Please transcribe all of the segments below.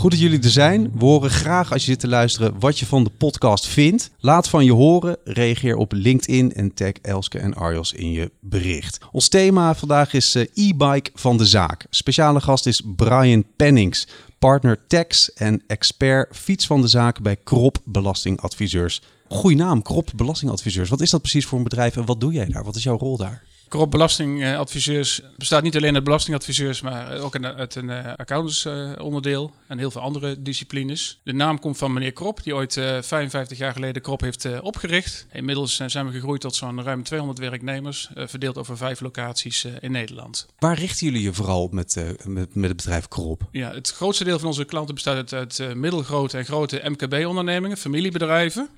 Goed dat jullie er zijn. We horen graag als je zit te luisteren wat je van de podcast vindt. Laat van je horen. Reageer op LinkedIn en tag Elske en Arjos in je bericht. Ons thema vandaag is eh, e-bike van de zaak. Speciale gast is Brian Pennings, partner tax en expert fiets van de zaak bij Krop Belastingadviseurs. Goeie naam, Krop Belastingadviseurs. Wat is dat precies voor een bedrijf en wat doe jij daar? Wat is jouw rol daar? Corrupt belastingadviseurs bestaat niet alleen uit belastingadviseurs, maar ook uit een uh, accountantsonderdeel en heel veel andere disciplines. De naam komt van meneer Krop, die ooit 55 jaar geleden Krop heeft opgericht. Inmiddels zijn we gegroeid tot zo'n ruim 200 werknemers, verdeeld over vijf locaties in Nederland. Waar richten jullie je vooral op met, met, met het bedrijf Krop? Ja, het grootste deel van onze klanten bestaat uit, uit middelgrote en grote MKB-ondernemingen, familiebedrijven.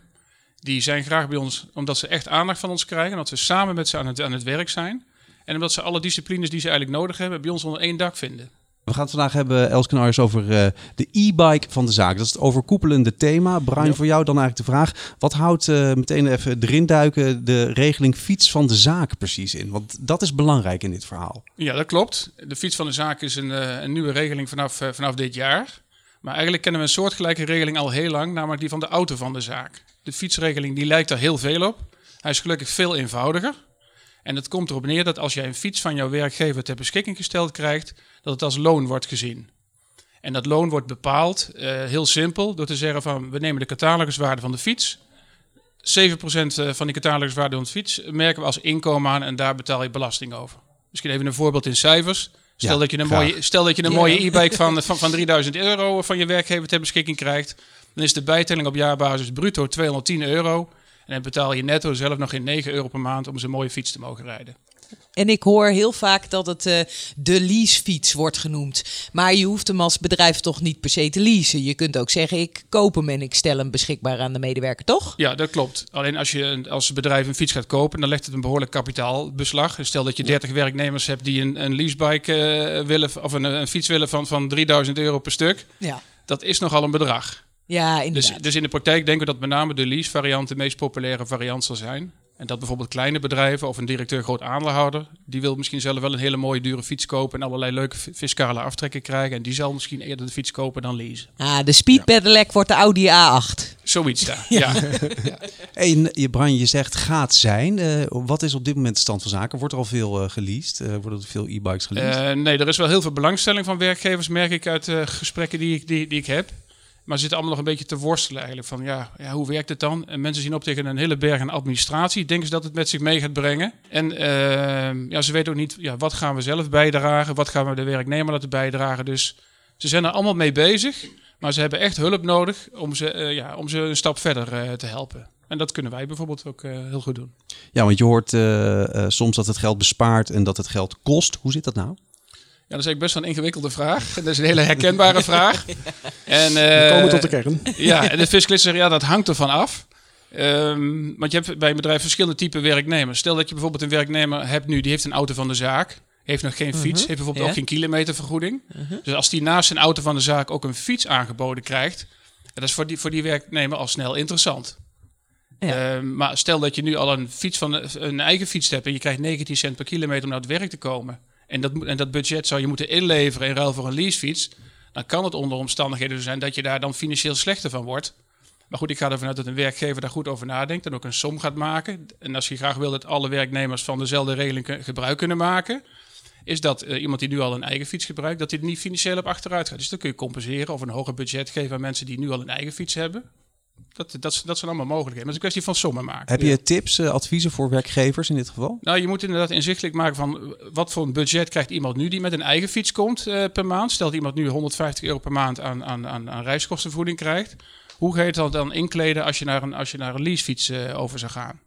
Die zijn graag bij ons omdat ze echt aandacht van ons krijgen. Dat we samen met ze aan het, aan het werk zijn. En omdat ze alle disciplines die ze eigenlijk nodig hebben, bij ons onder één dak vinden. We gaan het vandaag hebben, Elsken over uh, de e-bike van de zaak. Dat is het overkoepelende thema. Brian, voor jou dan eigenlijk de vraag. Wat houdt uh, meteen even erin duiken de regeling fiets van de zaak precies in? Want dat is belangrijk in dit verhaal. Ja, dat klopt. De fiets van de zaak is een, uh, een nieuwe regeling vanaf, vanaf dit jaar. Maar eigenlijk kennen we een soortgelijke regeling al heel lang, namelijk die van de auto van de zaak. De fietsregeling die lijkt er heel veel op. Hij is gelukkig veel eenvoudiger. En het komt erop neer dat als jij een fiets van jouw werkgever ter beschikking gesteld krijgt, dat het als loon wordt gezien. En dat loon wordt bepaald, uh, heel simpel, door te zeggen van we nemen de cataloguswaarde van de fiets. 7% van die cataloguswaarde van de fiets merken we als inkomen aan en daar betaal je belasting over. Misschien even een voorbeeld in cijfers. Stel, dat je een mooie, stel dat je een mooie e-bike van, van, van 3000 euro van je werkgever ter beschikking krijgt. Dan is de bijtelling op jaarbasis bruto 210 euro. En dan betaal je netto zelf nog geen 9 euro per maand om zo'n mooie fiets te mogen rijden. En ik hoor heel vaak dat het uh, de leasefiets wordt genoemd. Maar je hoeft hem als bedrijf toch niet per se te leasen. Je kunt ook zeggen, ik koop hem en ik stel hem beschikbaar aan de medewerker, toch? Ja, dat klopt. Alleen als je als bedrijf een fiets gaat kopen, dan legt het een behoorlijk kapitaalbeslag. Stel dat je 30 werknemers hebt die een, een leasebike uh, willen, of een, een, fiets willen van, van 3000 euro per stuk. Ja. Dat is nogal een bedrag. Ja, dus, inderdaad. Dus, in de praktijk denken we dat met name de lease variant de meest populaire variant zal zijn. En dat bijvoorbeeld kleine bedrijven of een directeur groot aandeelhouder, die wil misschien zelf wel een hele mooie dure fiets kopen en allerlei leuke fiscale aftrekken krijgen. En die zal misschien eerder de fiets kopen dan leasen. Ah, de Speed Pedelec wordt de Audi A8. Zoiets daar, ja. ja. Hey, Brian, je zegt gaat zijn. Uh, wat is op dit moment de stand van zaken? Wordt er al veel uh, geleased? Uh, worden er veel e-bikes geleased? nee, er is wel heel veel belangstelling van werkgevers, merk ik uit gesprekken die ik, die, die ik heb. Maar ze zitten allemaal nog een beetje te worstelen eigenlijk. Van ja, ja, hoe werkt het dan? En mensen zien op tegen een hele berg aan administratie. Denken ze dat het met zich mee gaat brengen. En uh, ja, ze weten ook niet, ja, wat gaan we zelf bijdragen? Wat gaan we de werknemer laten bijdragen? Dus ze zijn er allemaal mee bezig. Maar ze hebben echt hulp nodig om ze, uh, ja, om ze een stap verder uh, te helpen. En dat kunnen wij bijvoorbeeld ook uh, heel goed doen. Ja, want je hoort soms dat het geld bespaart en dat het geld kost. Hoe zit dat nou? Dat is eigenlijk best wel een ingewikkelde vraag. Dat is een hele herkenbare vraag. En, We komen tot de kern. Ja, en de fiscalist zegt, ja, dat hangt ervan af. Um, want je hebt bij een bedrijf verschillende typen werknemers. Stel dat je bijvoorbeeld een werknemer hebt nu, die heeft een auto van de zaak. Heeft nog geen fiets, uh -huh. heeft bijvoorbeeld ja. ook geen kilometervergoeding. Uh -huh. Dus als die naast zijn auto van de zaak ook een fiets aangeboden krijgt, dat is voor die, voor die werknemer al snel interessant. Ja. Uh, maar stel dat je nu al een, fiets van, een eigen fiets hebt en je krijgt 19 cent per kilometer om naar het werk te komen. En dat, en dat budget zou je moeten inleveren in ruil voor een leasefiets. Dan kan het onder omstandigheden zo zijn dat je daar dan financieel slechter van wordt. Maar goed, ik ga ervan uit dat een werkgever daar goed over nadenkt en ook een som gaat maken. En als je graag wil dat alle werknemers van dezelfde regeling gebruik kunnen maken, is dat uh, iemand die nu al een eigen fiets gebruikt, dat hij er niet financieel op achteruit gaat. Dus dan kun je compenseren of een hoger budget geven aan mensen die nu al een eigen fiets hebben. Dat, dat, dat zijn allemaal mogelijkheden. Maar het is een kwestie van sommen maken. Heb je tips, uh, adviezen voor werkgevers in dit geval? Nou, je moet inderdaad inzichtelijk maken van wat voor een budget krijgt iemand nu die met een eigen fiets komt uh, per maand. Stelt iemand nu 150 euro per maand aan, aan, aan, aan reiskostenvoeding krijgt. Hoe ga je het dan, dan inkleden als je naar een, als je naar een leasefiets uh, over zou gaan?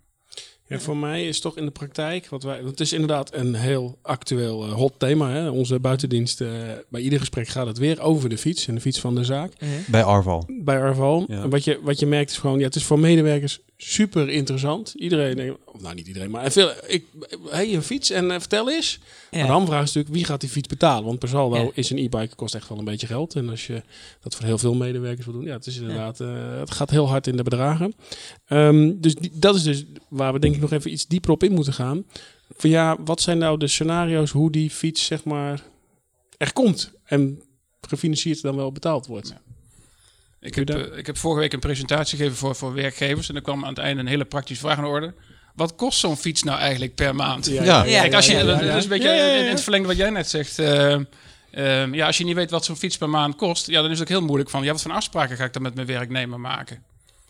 Ja, voor mij is toch in de praktijk, wat wij, het is inderdaad een heel actueel uh, hot thema. Hè? Onze buitendienst, uh, bij ieder gesprek gaat het weer over de fiets en de fiets van de zaak. Uh -huh. Bij Arval. Bij Arval. Ja. En wat je, wat je merkt is gewoon, ja, het is voor medewerkers super interessant. Iedereen, denkt- of nou niet iedereen, maar veel, ik, hey, een fiets en eh, vertel eens. Ja. Maar de hamvraag is natuurlijk, wie gaat die fiets betalen? Want per saldo Ja. is een e-bike kost echt wel een beetje geld. En als je dat voor heel veel medewerkers wil doen, ja, het is inderdaad, eh, het gaat heel hard in de bedragen. Ehm, dus die- dat is dus waar we denk ik nog even iets dieper op in moeten gaan. Van ja, wat zijn nou de scenario's hoe die fiets zeg maar er komt en gefinancierd dan wel betaald wordt? Ik heb, eh, ik heb vorige week een presentatie gegeven voor, voor werkgevers. En er kwam aan het einde een hele praktische vraag aan de orde. Wat kost zo'n fiets nou eigenlijk per maand? Ja. Ja. Kijk, als je, dat is een beetje Ja, ja, ja. in het verlengde wat jij net zegt. eh, ehm, ja, als je niet weet wat zo'n fiets per maand kost, ja, dan is het ook heel moeilijk van, ja, wat voor afspraken ga ik dan met mijn werknemer maken?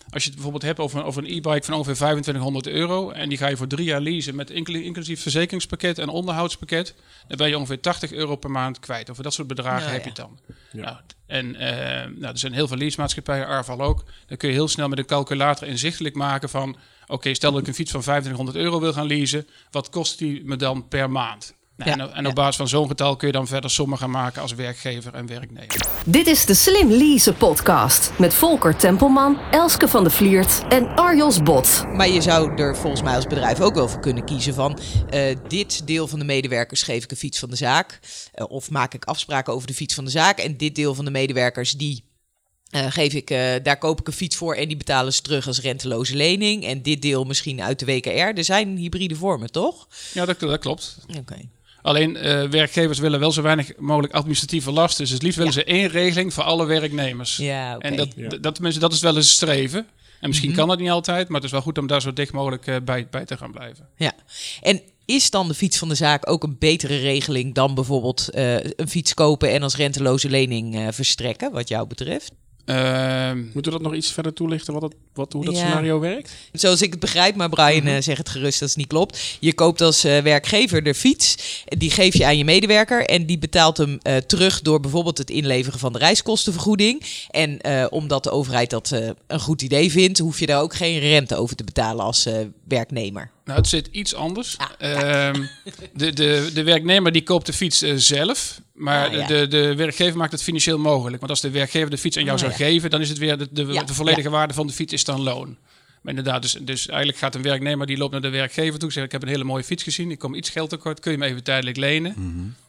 Als je het bijvoorbeeld hebt over, over een e-bike van ongeveer 2500 euro en die ga je voor drie jaar leasen met inclu- inclusief verzekeringspakket en onderhoudspakket, dan ben je ongeveer 80 euro per maand kwijt. Over dat soort bedragen Ja, heb ja. je het dan. Ja. Nou, en eh, nou, er zijn heel veel leasemaatschappijen, Arval ook. Dan kun je heel snel met een calculator inzichtelijk maken van... oké, stel dat ik een fiets van 2500 euro wil gaan leasen... wat kost die me dan per maand? Nou, Ja, en, en ja. op basis van zo'n getal kun je dan verder sommen gaan maken als werkgever en werknemer. Dit is de Slim Lease podcast met Volker Tempelman, Elske van de Vliert en Arjos Bot. Maar je zou er volgens mij als bedrijf ook wel voor kunnen kiezen van... eh, dit deel van de medewerkers geef ik een fiets van de zaak. eh, of maak ik afspraken over de fiets van de zaak. En dit deel van de medewerkers die... eh, geef ik, eh, daar koop ik een fiets voor en die betalen ze terug als renteloze lening. En dit deel misschien uit de WKR. Er zijn hybride vormen, toch? Ja, dat, dat klopt. Oké. Alleen eh, werkgevers willen wel zo weinig mogelijk administratieve last. Dus het liefst willen Ja. ze één regeling voor alle werknemers. Ja, oké. En dat, Ja. dat, tenminste, dat is wel eens streven. En misschien Mhm. kan dat niet altijd, maar het is wel goed om daar zo dicht mogelijk eh, bij, bij te gaan blijven. Ja. En is dan de fiets van de zaak ook een betere regeling dan bijvoorbeeld eh, een fiets kopen en als renteloze lening eh, verstrekken, wat jou betreft? Ehm, Moeten we dat nog iets verder toelichten, wat het, wat, hoe dat Ja. scenario werkt? Zoals ik het begrijp, maar Brian eh, zegt het gerust dat het niet klopt. Je koopt als eh, werkgever de fiets, die geef je aan je medewerker en die betaalt hem eh, terug door bijvoorbeeld het inleveren van de reiskostenvergoeding. En eh, omdat de overheid dat eh, een goed idee vindt, hoef je daar ook geen rente over te betalen als eh, werknemer. Nou, het zit iets anders. Ah, Ehm, de, de, de werknemer die koopt de fiets zelf, maar Ah, ja. de, de werkgever maakt het financieel mogelijk. Want als de werkgever de fiets aan jou Ah, zou ja. geven, dan is het weer de, de, Ja, de volledige waarde van de fiets is dan loon. Maar inderdaad, dus, dus eigenlijk gaat een werknemer die loopt naar de werkgever toe, zegt ik heb een hele mooie fiets gezien, ik kom iets geld tekort, kun je hem even tijdelijk lenen?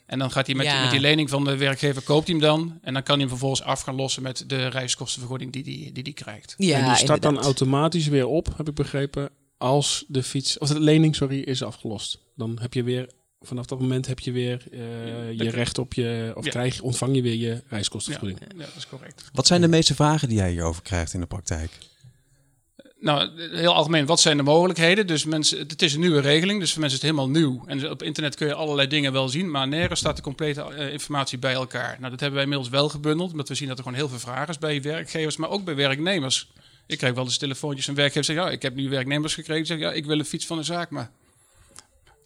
En dan gaat hij met, met die lening van de werkgever, koopt hij hem dan. En dan kan hij hem vervolgens af gaan lossen met de reiskostenvergoeding die hij die, die krijgt. Ja, en die start dan automatisch weer op, heb ik begrepen, als de fiets, of de lening, sorry, is afgelost. Dan heb je weer, vanaf dat moment heb je weer eh, je recht op je, of Ja. krijg, ontvang je weer je reiskostenvergoeding. ja, dat is correct. Wat zijn de meeste vragen die jij hierover krijgt in de praktijk? Nou, heel algemeen, wat zijn de mogelijkheden? Dus mensen, het is een nieuwe regeling, dus voor mensen is het helemaal nieuw. En op internet kun je allerlei dingen wel zien, maar nergens staat de complete eh, informatie bij elkaar. Nou, dat hebben wij inmiddels wel gebundeld, omdat we zien dat er gewoon heel veel vragen is bij werkgevers, maar ook bij werknemers. Ik krijg wel eens telefoontjes van werkgevers die zeggen, ja, ik heb nu werknemers gekregen, die zeggen, ja, ik wil een fiets van de zaak, maar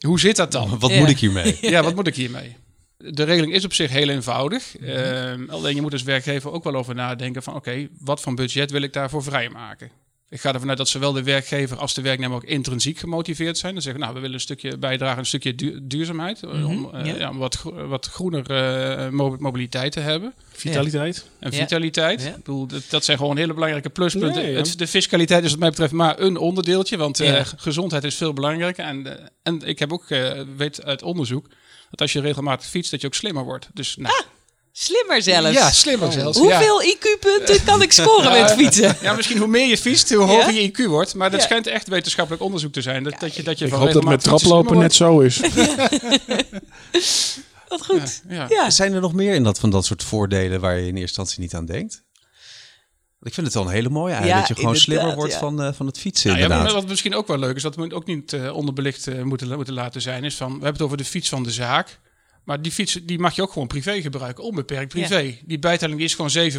hoe zit dat dan? Wat Ja. moet ik hiermee? Ja, wat moet ik hiermee? De regeling is op zich heel eenvoudig. Ehm, alleen je moet als werkgever ook wel over nadenken van... oké, wat voor budget wil ik daarvoor vrijmaken? Ik ga ervan uit dat zowel de werkgever als de werknemer ook intrinsiek gemotiveerd zijn. Dan zeggen we, nou, we willen een stukje bijdragen, een stukje du- duurzaamheid. Om, eh, ja. ja, om wat, wat groener eh, mo- mobiliteit te hebben. Vitaliteit. En vitaliteit. Ja. Ik bedoel, dat, dat zijn gewoon hele belangrijke pluspunten. Ja, ja. Het, de fiscaliteit is wat mij betreft maar een onderdeeltje. Want eh, gezondheid is veel belangrijker. En, eh, en ik heb ook eh, weet uit onderzoek dat als je regelmatig fietst, dat je ook slimmer wordt. Dus nou, Slimmer zelfs. ja, slimmer zelfs. Ja. Hoeveel IQ-punten kan ik scoren met fietsen? Ja, misschien hoe meer je fietst, hoe hoger Ja? je IQ wordt. Maar dat Ja. schijnt echt wetenschappelijk onderzoek te zijn. Dat, dat je, dat je Ik van hoop dat met traplopen net zo is. Wat goed. Ja, ja. Ja. Zijn er nog meer in dat van dat soort voordelen waar je in eerste instantie niet aan denkt? Ik vind het wel een hele mooie eigenlijk. Ja, dat je gewoon slimmer wordt ja. van, eh, van het fietsen Nou ja, inderdaad. maar wat misschien ook wel leuk is, wat we ook niet eh, onderbelicht eh, moeten, moeten laten zijn, is van, we hebben het over de fiets van de zaak. Maar die fiets die mag je ook gewoon privé gebruiken, onbeperkt privé. Die bijtelling die is gewoon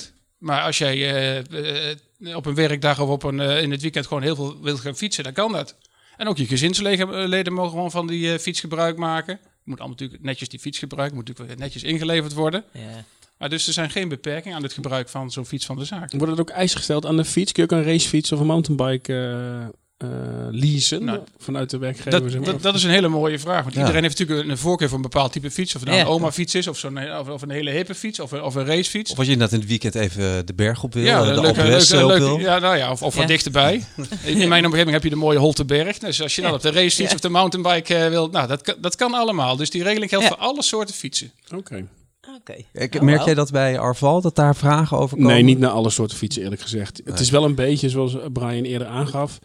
7%. Maar als jij eh, eh, op een werkdag of op een, eh, in het weekend gewoon heel veel wilt gaan fietsen, dan kan dat. En ook je gezinsleden mogen gewoon van die fiets gebruik maken. Je moet allemaal natuurlijk netjes die fiets gebruiken, moet natuurlijk netjes ingeleverd worden. Ja. Maar dus er zijn geen beperkingen aan het gebruik van zo'n fiets van de zaak. Worden er ook eisen gesteld aan de fiets? Kun je ook een racefiets of een mountainbike eh, eh, leasen Nou, vanuit de werkgever? Dat, zeg maar? dat, dat is een hele mooie vraag. Want Ja. iedereen heeft natuurlijk een, voorkeur voor een bepaald type fiets. Of het nou Ja. een oma-fiets is, of, zo'n, of, of een hele hippe fiets, of, een- of een racefiets. Of als je inderdaad in het weekend even de berg op wil, ja, eh, de leuke, leuke, op leuke- wil. ja, nou ja, of, of Ja. wat dichterbij. In mijn omgeving heb je de mooie Holteberg. Dus als je dan op de racefiets Ja. of de mountainbike eh, wilt, nou, dat, kan- dat kan allemaal. Dus die regeling geldt Ja. voor alle soorten fietsen. Oké. Oké. Ik- Oh, merk jij dat bij Arval, dat daar vragen over komen? Nee, niet naar alle soorten fietsen eerlijk gezegd. Nee. Het is wel een beetje zoals Brian eerder aangaf.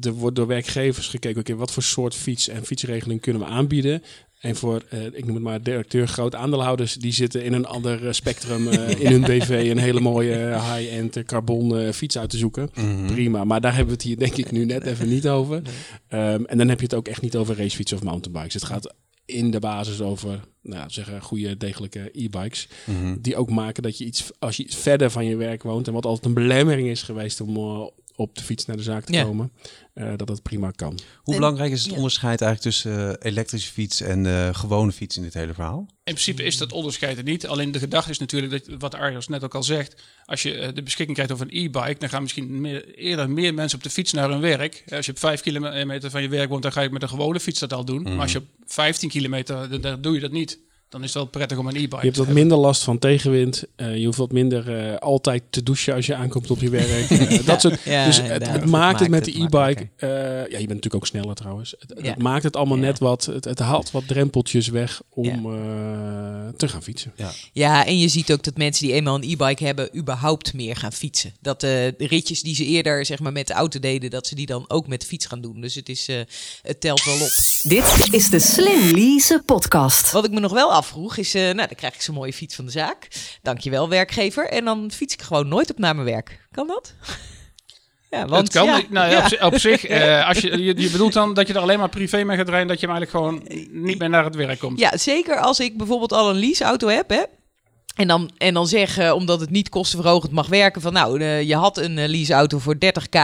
Er wordt door werkgevers gekeken, oké, wat voor soort fiets en fietsregeling kunnen we aanbieden? En voor, eh, ik noem het maar, directeur, groot aandeelhouders, die zitten in een ander eh, spectrum eh, in hun BV een hele mooie high-end carbon fiets uit te zoeken. Mhm. Prima, maar daar hebben we het hier denk ik nu net even niet over. Ehm, en dan heb je het ook echt niet over racefietsen of mountainbikes. Het gaat in de basis over, nou, zeggen, goede, degelijke e-bikes. Mhm. Die ook maken dat je iets, als je iets verder van je werk woont. En wat altijd een belemmering is geweest om op de fiets naar de zaak te Ja. komen. eh, dat dat prima kan. Hoe En- belangrijk is het ja. onderscheid eigenlijk tussen eh, elektrische fiets en eh, gewone fiets in dit hele verhaal? In principe is dat onderscheid er niet. Alleen de gedachte is natuurlijk, dat, wat Arjos net ook al zegt... als je de beschikking krijgt over een e-bike... dan gaan misschien meer, eerder meer mensen op de fiets naar hun werk. Als je op 5 kilometer van je werk woont... dan ga je met een gewone fiets dat al doen. Maar als je op 15 kilometer, dan, dan doe je dat niet. Dan is het wel prettig om een e-bike Je hebt wat minder last van tegenwind. eh, je hoeft wat minder eh, altijd te douchen als je aankomt op je werk. Eh, dat soort, Ja, dus het, Dat maakt het met de e-bike. eh, ja, je bent natuurlijk ook sneller trouwens. Het, maakt het allemaal Ja. net wat. Het, het haalt wat drempeltjes weg om Ja. eh, te gaan fietsen. Ja, en je ziet ook dat mensen die eenmaal een e-bike hebben, überhaupt meer gaan fietsen. Dat eh, de ritjes die ze eerder zeg maar, met de auto deden, dat ze die dan ook met de fiets gaan doen. Dus het, is, eh, het telt wel op. Dit is de Slim Lease podcast. Wat ik me nog wel afvroeg is, eh, nou dan krijg ik zo'n mooie fiets van de zaak. Dankjewel werkgever. En dan fiets ik gewoon nooit op naar mijn werk. Kan dat? Ja, want het kan. ja, nou, ja. Op, zi- op zich, eh, als je, je, je bedoelt dan dat je er alleen maar privé mee gaat rijden... dat je hem eigenlijk gewoon niet meer naar het werk komt. Ja, zeker als ik bijvoorbeeld al een leaseauto heb, hè. En dan, en dan zeggen, omdat het niet kostenverhogend mag werken, van nou, eh, je had een eh, leaseauto voor 30k,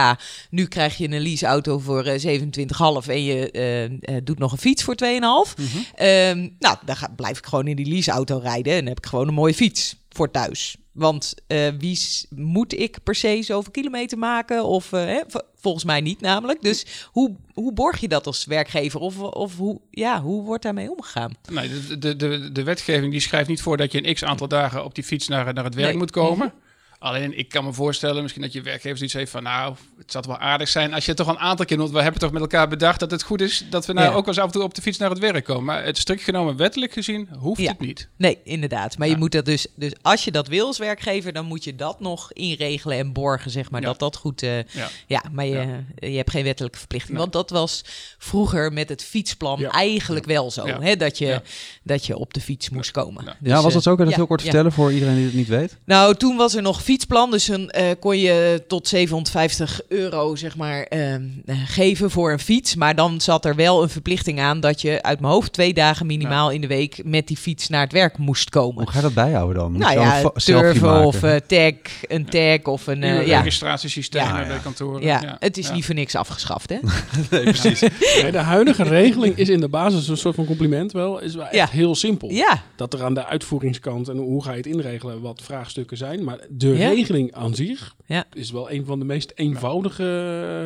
nu krijg je een leaseauto voor eh 27,5 en je eh, eh, doet nog een fiets voor 2,5. Ehm, nou, dan ga, blijf ik gewoon in die leaseauto rijden en heb ik gewoon een mooie fiets voor thuis. Want eh, wie moet ik per se zoveel kilometer maken? Of eh, hè, volgens mij niet namelijk. Dus hoe, hoe borg je dat als werkgever? Of, of hoe, ja, hoe wordt daarmee omgegaan? Nee, de, de, de, de wetgeving die schrijft niet voor dat je een x aantal dagen op die fiets naar, naar het werk Nee. moet komen. Alleen ik kan me voorstellen, misschien dat je werkgever zoiets heeft van, nou, het zou wel aardig zijn als je toch een aantal keer, want we hebben toch met elkaar bedacht dat het goed is dat we nou Ja. ook wel eens af en toe op de fiets naar het werk komen. Maar het strikt genomen wettelijk gezien hoeft Ja. het niet. Nee, inderdaad. Maar je moet dat dus, dus als je dat wil als werkgever, dan moet je dat nog inregelen en borgen, zeg maar, Ja. dat dat goed. eh, Ja. ja, maar je, Ja. je hebt geen wettelijke verplichting. Nee. Want dat was vroeger met het fietsplan Ja. eigenlijk wel zo, Ja. hè, dat, je, Ja. dat je op de fiets moest komen. Ja. Dus, ja, was dat zo? Kan je dat ja, heel kort ja. vertellen voor iedereen die het niet weet? Nou, toen was er nog fietsplan, dus dan eh, kon je tot 750 euro zeg maar ehm, eh, geven voor een fiets. Maar dan zat er wel een verplichting aan dat je uit mijn hoofd twee dagen minimaal in de week met die fiets naar het werk moest komen. Hoe ga je dat bijhouden dan? Moet Nou een ja, turven of eh, tag, een tag of een... ja. registratiesysteem Ja. bij kantoren. Ja, het is Ja. niet voor niks afgeschaft, hè? Nee, precies. Nee, de huidige regeling is in de basis een soort van compliment wel. Is wel echt Ja. heel simpel. Ja, Dat er aan de uitvoeringskant en hoe ga je het inregelen wat vraagstukken zijn. Maar de Ja. regeling aan zich Ja. is wel een van de meest eenvoudige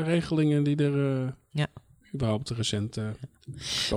eh, regelingen die er eh, Ja. überhaupt recent eh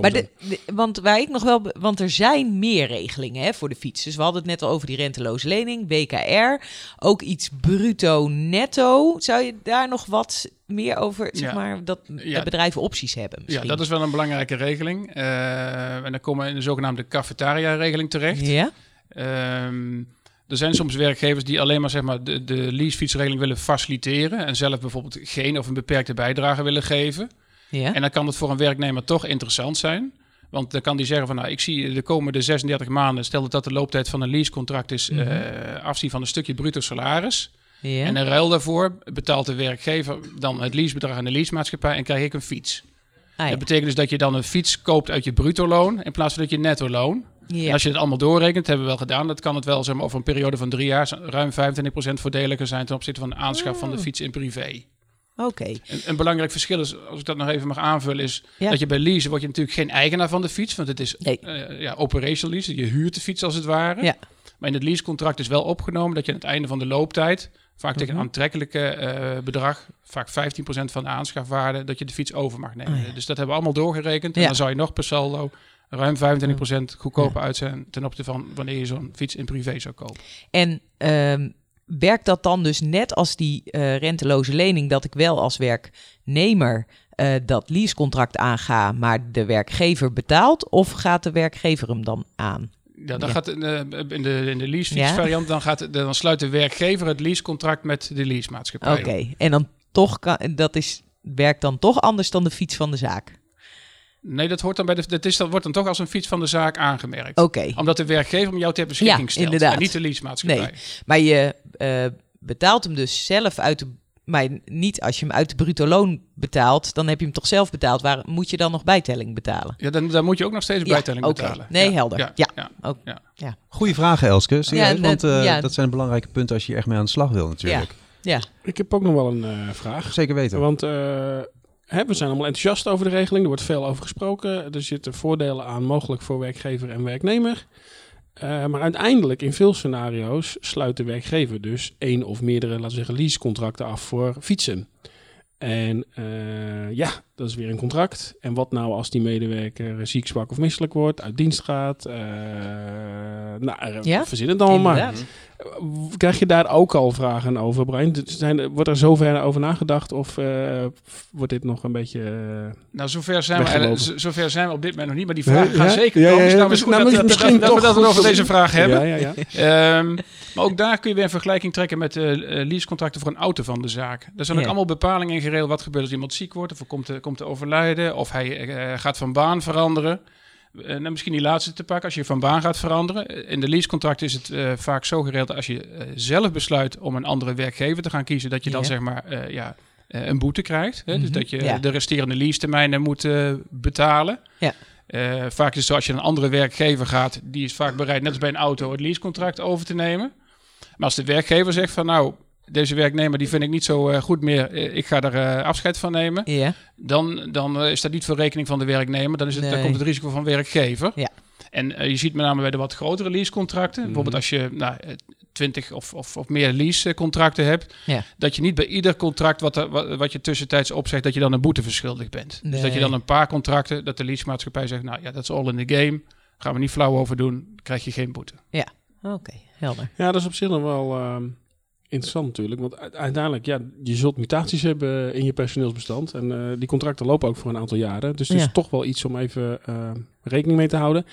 maar de, de- want waar ik nog wel... Want er zijn meer regelingen hè, voor de fiets. Dus we hadden het net al over die renteloze lening, BKR. Ook iets bruto netto. Zou je daar nog wat meer over, zeg Ja. maar, dat Ja. bedrijven opties hebben Ja, misschien? dat is wel een belangrijke regeling. Eh, en dan komen we in de zogenaamde cafetaria-regeling terecht. Ja? Ehm, er zijn soms werkgevers die alleen maar, zeg maar de, de leasefietsregeling willen faciliteren. En zelf bijvoorbeeld geen of een beperkte bijdrage willen geven. Ja? En dan kan het voor een werknemer toch interessant zijn. Want dan kan die zeggen van nou, ik zie de komende 36 maanden, stel dat dat de looptijd van een leasecontract is, Mhm. eh, afzien van een stukje bruto salaris. ja? En in ruil daarvoor betaalt de werkgever dan het leasebedrag aan de leasemaatschappij en krijg ik een fiets. Ah, ja. Dat betekent dus dat je dan een fiets koopt uit je bruto loon in plaats van dat je netto loon. Ja. En als je het allemaal doorrekent, hebben we wel gedaan, dat kan het wel zeg maar, over een periode van drie jaar ruim 25% voordeliger zijn ten opzichte van de aanschaf van de Oh. fiets in privé. Oké. Een, een belangrijk verschil is, als ik dat nog even mag aanvullen, is Ja. dat je bij leasen word je natuurlijk geen eigenaar van de fiets, want het is Nee. eh, ja, operational lease, je huurt de fiets als het ware. Ja. Maar in het leasecontract is wel opgenomen dat je aan het einde van de looptijd Vaak tegen Mhm. een aantrekkelijke eh, bedrag, vaak 15% van de aanschafwaarde, dat je de fiets over mag nemen. Oh ja. Dus dat hebben we allemaal doorgerekend. En Ja. dan zou je nog per saldo ruim 25% goedkoper uit zijn ten opzichte van wanneer je zo'n fiets in privé zou kopen. En ehm, werkt dat dan dus net als die eh, renteloze lening, dat ik wel als werknemer eh, dat leasecontract aanga, maar de werkgever betaalt? Of gaat de werkgever hem dan aan? Ja, dan Ja. gaat in de, in de, in de leasefiets Ja. variant, dan, gaat, dan sluit de werkgever het leasecontract met de leasemaatschappij. Oké, en dan toch kan, dat is, werkt dan toch anders dan de fiets van de zaak? Nee, dat, hoort dan bij de, dat is, dat wordt dan toch als een fiets van de zaak aangemerkt. Oké, Omdat de werkgever om jou ter beschikking Ja, stelt. inderdaad. En niet de leasemaatschappij. Nee. maar je eh, betaalt hem dus zelf uit de... Maar niet als je hem uit de bruto loon betaalt, dan heb je hem toch zelf betaald. Waar moet je dan nog bijtelling betalen? Ja, dan, dan moet je ook nog steeds Ja, bijtelling oké. betalen. Nee, Ja, helder. Ja, Ja. ja. Ook, Ja. Goeie vragen, Elske. Serieus, Ja, net- want eh, ja. dat zijn belangrijke punten als je hier echt mee aan de slag wil natuurlijk. ja. Ik heb ook nog wel een eh, vraag. Zeker weten. Want eh, hè, we zijn allemaal enthousiast over de regeling. Er wordt veel over gesproken. Er zitten voordelen aan, mogelijk voor werkgever en werknemer. Eh, maar uiteindelijk, in veel scenario's, sluit de werkgever dus één of meerdere, laten we zeggen, leasecontracten af voor fietsen. En eh, ja, dat is weer een contract. En wat nou als die medewerker ziek, zwak of misselijk wordt, uit dienst gaat? eh nou, eh, Ja, verzin het allemaal maar. Inderdaad. Krijg je daar ook al vragen over, Brian? Zijn, wordt er zover over nagedacht of eh, wordt dit nog een beetje... Nou, zover zijn, we, Weggelopen. zover zijn we op dit moment nog niet. Maar die gaan ja? zeker Ja, komen. ja, Dus ja, dus- goed nou, dat, dat, misschien dat, dat we toch dat we over deze vraag hebben. Ja, ja, ja. Ehm, maar ook daar kun je weer een vergelijking trekken met eh eh, leasecontracten voor een auto van de zaak. Daar zijn ook Ja. allemaal bepalingen in geregeld. Wat gebeurt als iemand ziek wordt of er komt te, komt te overlijden of hij eh, gaat van baan veranderen. En dan misschien die laatste te pakken, als je van baan gaat veranderen. Eh, In de leasecontract is het vaak zo geregeld als je zelf besluit om een andere werkgever te gaan kiezen, dat je dan Ja. zeg maar ja, een boete krijgt. Hè? Dus Mhm. dat je Ja. de resterende leasetermijnen moet betalen. Ja. Vaak is het zo als je een andere werkgever gaat, die is vaak bereid, net als bij een auto, het leasecontract over te nemen. Maar als de werkgever zegt van nou, deze werknemer die vind ik niet zo eh, goed meer, eh, ik ga er eh, afscheid van nemen, Ja. dan, dan is dat niet voor rekening van de werknemer, dan, is het, dan komt het risico van werkgever. Ja. En je ziet met name bij de wat grotere leasecontracten, bijvoorbeeld als je nou, eh, 20 of, of, of meer leasecontracten hebt, Ja. dat je niet bij ieder contract wat, er- wat, wat je tussentijds opzegt, dat je dan een boete verschuldigd bent. Dus dat je dan een paar contracten, dat de leasemaatschappij zegt, nou ja, dat is all in the game, gaan we niet flauw over doen, krijg je geen boete. Oké, helder. Ja, dat is op zich nog wel ehm, interessant natuurlijk. Want uiteindelijk, ja, je zult mutaties hebben in je personeelsbestand. En eh, die contracten lopen ook voor een aantal jaren. Dus het Ja. is toch wel iets om even ehm, rekening mee te houden.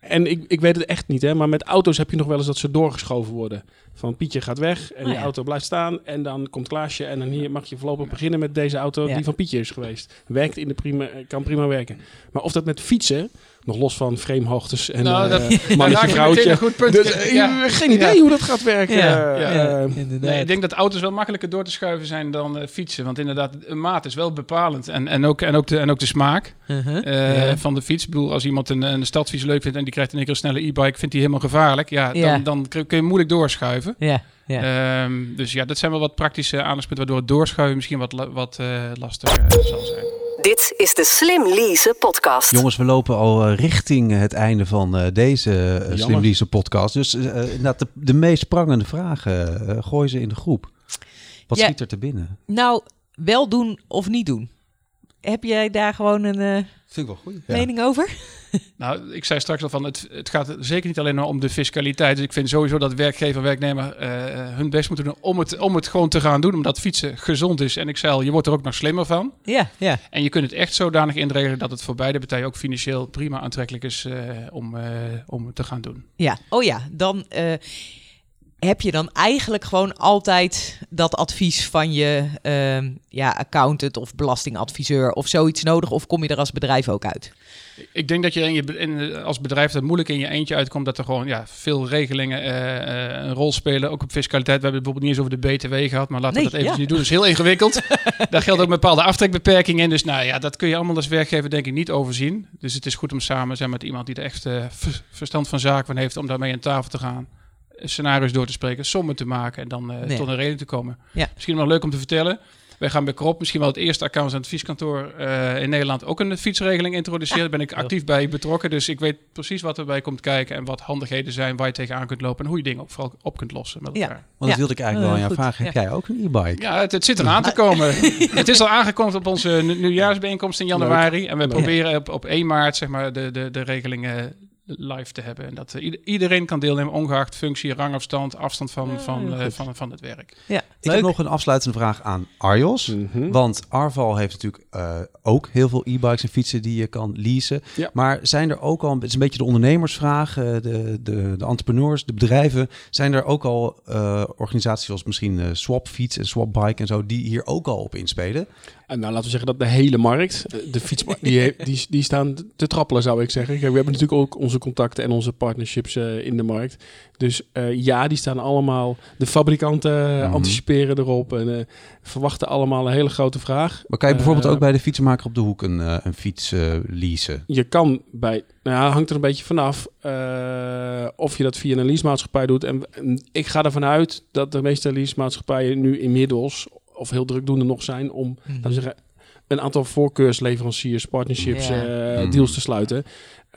En ik, ik weet het echt niet, hè, maar met auto's heb je nog wel eens dat ze doorgeschoven worden. Van Pietje gaat weg en Oh die ja. auto blijft staan. En dan komt Klaasje en dan hier mag je voorlopig beginnen met deze auto Ja. die van Pietje is geweest. Werkt in de prima, kan prima werken. Maar of dat met fietsen, nog los van framehoogtes en Nou, eh, dat- mannetje, Daar raak je meteen vrouwtje. een goed punt. Dus, eh, Ja. Geen idee Ja. hoe dat gaat werken. Ja, Eh. Nee, ik denk dat auto's wel makkelijker door te schuiven zijn dan eh, fietsen. Want inderdaad, een maat is wel bepalend. En, en, ook, en, ook, de, en ook de smaak Uh-huh. eh, Ja. van de fiets. Ik bedoel, als iemand een, een stadsfiets leuk vindt en die krijgt in één keer een snelle e-bike, vindt hij helemaal gevaarlijk. Ja, dan, Ja. dan kun je moeilijk doorschuiven. Ja, ja. Ehm, dus ja, dat zijn wel wat praktische aandachtspunten waardoor het doorschuiven misschien wat, wat eh, lastiger zal zijn. Dit is de Slim Lease podcast. Jongens, we lopen al eh, richting het einde van eh, deze eh, Slim. Lease podcast. Dus eh, inderdaad, de, de meest prangende vragen, eh, gooi ze in de groep. Wat Ja. schiet er te binnen? Nou, wel doen of niet doen. Heb jij daar gewoon een eh, Vind ik wel goed. mening over? Nou, ik zei straks al van, het, het gaat zeker niet alleen maar om de fiscaliteit. Dus ik vind sowieso dat werkgever en werknemer eh, hun best moeten doen om het, om het gewoon te gaan doen. Omdat fietsen gezond is. En ik zei al, je wordt er ook nog slimmer van. Ja, ja. En je kunt het echt zodanig inregelen dat het voor beide partijen ook financieel prima aantrekkelijk is eh, om, eh, om het te gaan doen. Ja, oh ja, dan eh, heb je dan eigenlijk gewoon altijd dat advies van je ehm, ja, accountant of belastingadviseur of zoiets nodig? Of kom je er als bedrijf ook uit? Ik denk dat je, in je be- in, als bedrijf dat moeilijk in je eentje uitkomt, dat er gewoon ja, veel regelingen eh, eh, een rol spelen. Ook op fiscaliteit. We hebben het bijvoorbeeld niet eens over de BTW gehad, maar laten Nee, we dat even ja. niet doen. Dat is heel ingewikkeld. Daar geldt ook een bepaalde aftrekbeperkingen in. Dus nou ja, dat kun je allemaal als werkgever denk ik niet overzien. Dus het is goed om samen zijn met iemand die er echt eh, ver- verstand van zaken van heeft, om daarmee aan tafel te gaan. Scenario's door te spreken, sommen te maken en dan eh, Nee. tot een reden te komen. Ja. Misschien nog leuk om te vertellen. Wij gaan bij Krop misschien wel het eerste accounts- en advieskantoor uh, in Nederland ook een fietsregeling introduceren. Daar ben ik actief bij betrokken. Dus ik weet precies wat erbij komt kijken en wat handigheden zijn waar je tegenaan kunt lopen en hoe je dingen ook vooral op kunt lossen met elkaar. Want dat wilde ik eigenlijk wel aan jou vragen. Heb jij ook een e-bike? Ja, het, het, zit eraan te komen. het is al aangekondigd op onze nieuwjaarsbijeenkomst in januari. En we proberen op, op 1 maart zeg maar, de, de, de regelingen live te hebben. En dat uh, iedereen kan deelnemen, ongeacht functie, rangafstand, afstand van, ja, van, uh, van, van het werk. Ja, ik heb nog een afsluitende vraag aan Arjos. Mm -hmm. Want Arval heeft natuurlijk uh, ook heel veel e-bikes en fietsen die je kan leasen. Ja. Maar zijn er ook al, het is een beetje de ondernemersvraag, de, de, de entrepreneurs, de bedrijven, zijn er ook al organisaties zoals misschien Swapfiets en Swapbike en zo, die hier ook al op inspelen? En nou, laten we zeggen dat de hele markt, de fietsmarkt, die, die, die staan te trappelen, zou ik zeggen. Kijk, we hebben natuurlijk ook onze contacten en onze partnerships uh, in de markt. Dus uh, ja, die staan allemaal. De fabrikanten mm -hmm. anticiperen erop en uh, verwachten allemaal een hele grote vraag. Maar kan je bijvoorbeeld ook bij de fietsenmaker op de hoek een, een fiets leasen? Je kan bij, nou ja, hangt er een beetje vanaf of je dat via een leasemaatschappij doet. En, en ik ga ervan uit dat de meeste leasemaatschappijen nu inmiddels of heel drukdoende nog zijn om mm -hmm. laten zeggen, een aantal voorkeursleveranciers, partnerships, yeah. uh, deals te sluiten.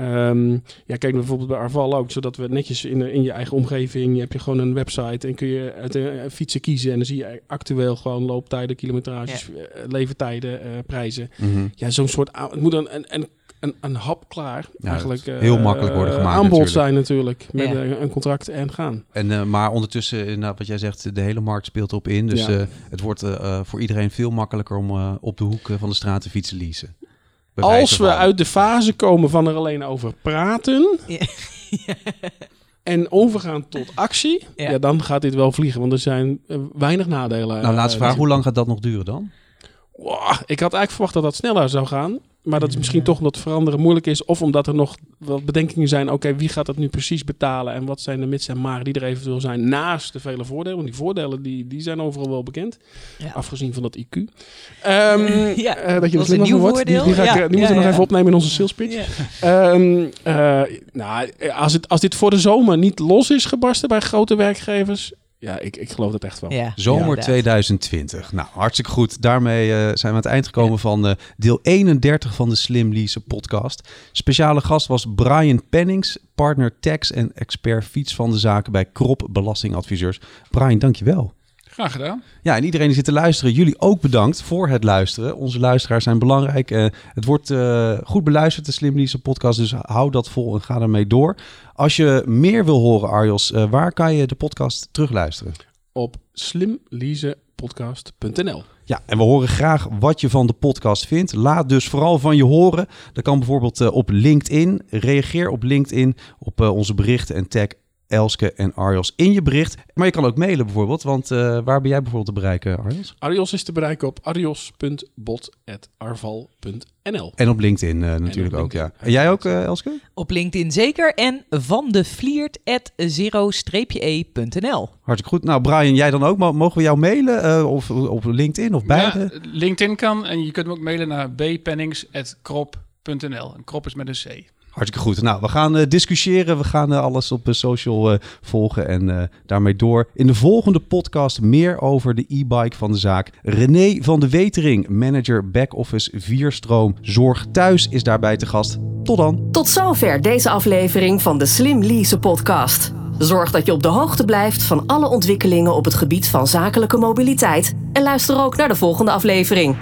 Um, ja, kijk bijvoorbeeld bij Arval ook, zodat we netjes in, in je eigen omgeving, je hebt je gewoon een website en kun je uit uh, fietsen kiezen en dan zie je actueel gewoon looptijden, kilometrages, yeah. uh, levertijden, uh, prijzen. Mm -hmm. Ja, zo'n soort, het moet een, een, een een, een hap klaar. Ja, eigenlijk heel uh, makkelijk worden gemaakt. Aanbod natuurlijk. zijn natuurlijk met ja. een, contract en gaan. En, uh, maar ondertussen, nou, wat jij zegt, de hele markt speelt op in. Dus ja. uh, het wordt voor iedereen veel makkelijker om op de hoek van de straat te fietsen leasen. Als we uit de fase komen van er alleen over praten. En overgaan tot actie, ja. dan gaat dit wel vliegen. Want er zijn weinig nadelen. Nou, laatste vraag. Hoe lang gaat dat nog duren dan? Wow, ik had eigenlijk verwacht dat dat sneller zou gaan. Maar dat is misschien toch omdat veranderen moeilijk is. Of omdat er nog wat bedenkingen zijn. Oké, okay, wie gaat dat nu precies betalen? En wat zijn de mits en maren die er eventueel zijn naast de vele voordelen? Want die voordelen die, die zijn overal wel bekend. Ja. Afgezien van dat IQ. Um, ja, uh, dat je een nieuw wordt. Die, die, ga ik, ja. die moeten we nog even opnemen in onze sales pitch. Um, uh, nou, als, het, als dit voor de zomer niet los is gebarsten bij grote werkgevers... Ja, ik, ik geloof dat echt wel. Ja, Zomer ja, 2020. Nou, hartstikke goed. Daarmee uh, zijn we aan het eind gekomen ja. van uh, deel 31 van de Slim Lease podcast. Speciale gast was Brian Pennings, partner tax en expert fiets van de zaken bij Krop Belastingadviseurs. Brian, dankjewel. Graag gedaan. Ja, en iedereen die zit te luisteren, jullie ook bedankt voor het luisteren. Onze luisteraars zijn belangrijk. Uh, het wordt uh, goed beluisterd, de Slim Lease podcast, dus hou dat vol en ga ermee door. Als je meer wil horen, Arjos, uh, waar kan je de podcast terugluisteren? Op slimleasepodcast.nl ja, en we horen graag wat je van de podcast vindt. Laat dus vooral van je horen. Dat kan bijvoorbeeld uh, op LinkedIn. Reageer op LinkedIn op uh, onze berichten en tag Elske en Arjos in je bericht. Maar je kan ook mailen bijvoorbeeld, want uh, waar ben jij bijvoorbeeld te bereiken, Arjos? Arjos is te bereiken op arjos.bot.arval.nl En op LinkedIn uh, natuurlijk op LinkedIn. ook, ja. En jij ook, uh, Elske? Op LinkedIn zeker. En van de vliert.zero-e.nl Hartstikke goed. Nou, Brian, jij dan ook? Mogen we jou mailen? of op LinkedIn of beide? Ja, LinkedIn kan. En je kunt hem ook mailen naar bpennings.krop.nl. En krop is met een C. Hartstikke goed. Nou, we gaan uh, discussiëren. We gaan uh, alles op uh, social volgen en daarmee door. In de volgende podcast meer over de e-bike van de zaak. René van de Wetering, manager back-office Vierstroom Zorg Thuis, is daarbij te gast. Tot dan. Tot zover deze aflevering van de Slim Lease podcast. Zorg dat je op de hoogte blijft van alle ontwikkelingen op het gebied van zakelijke mobiliteit. En luister ook naar de volgende aflevering.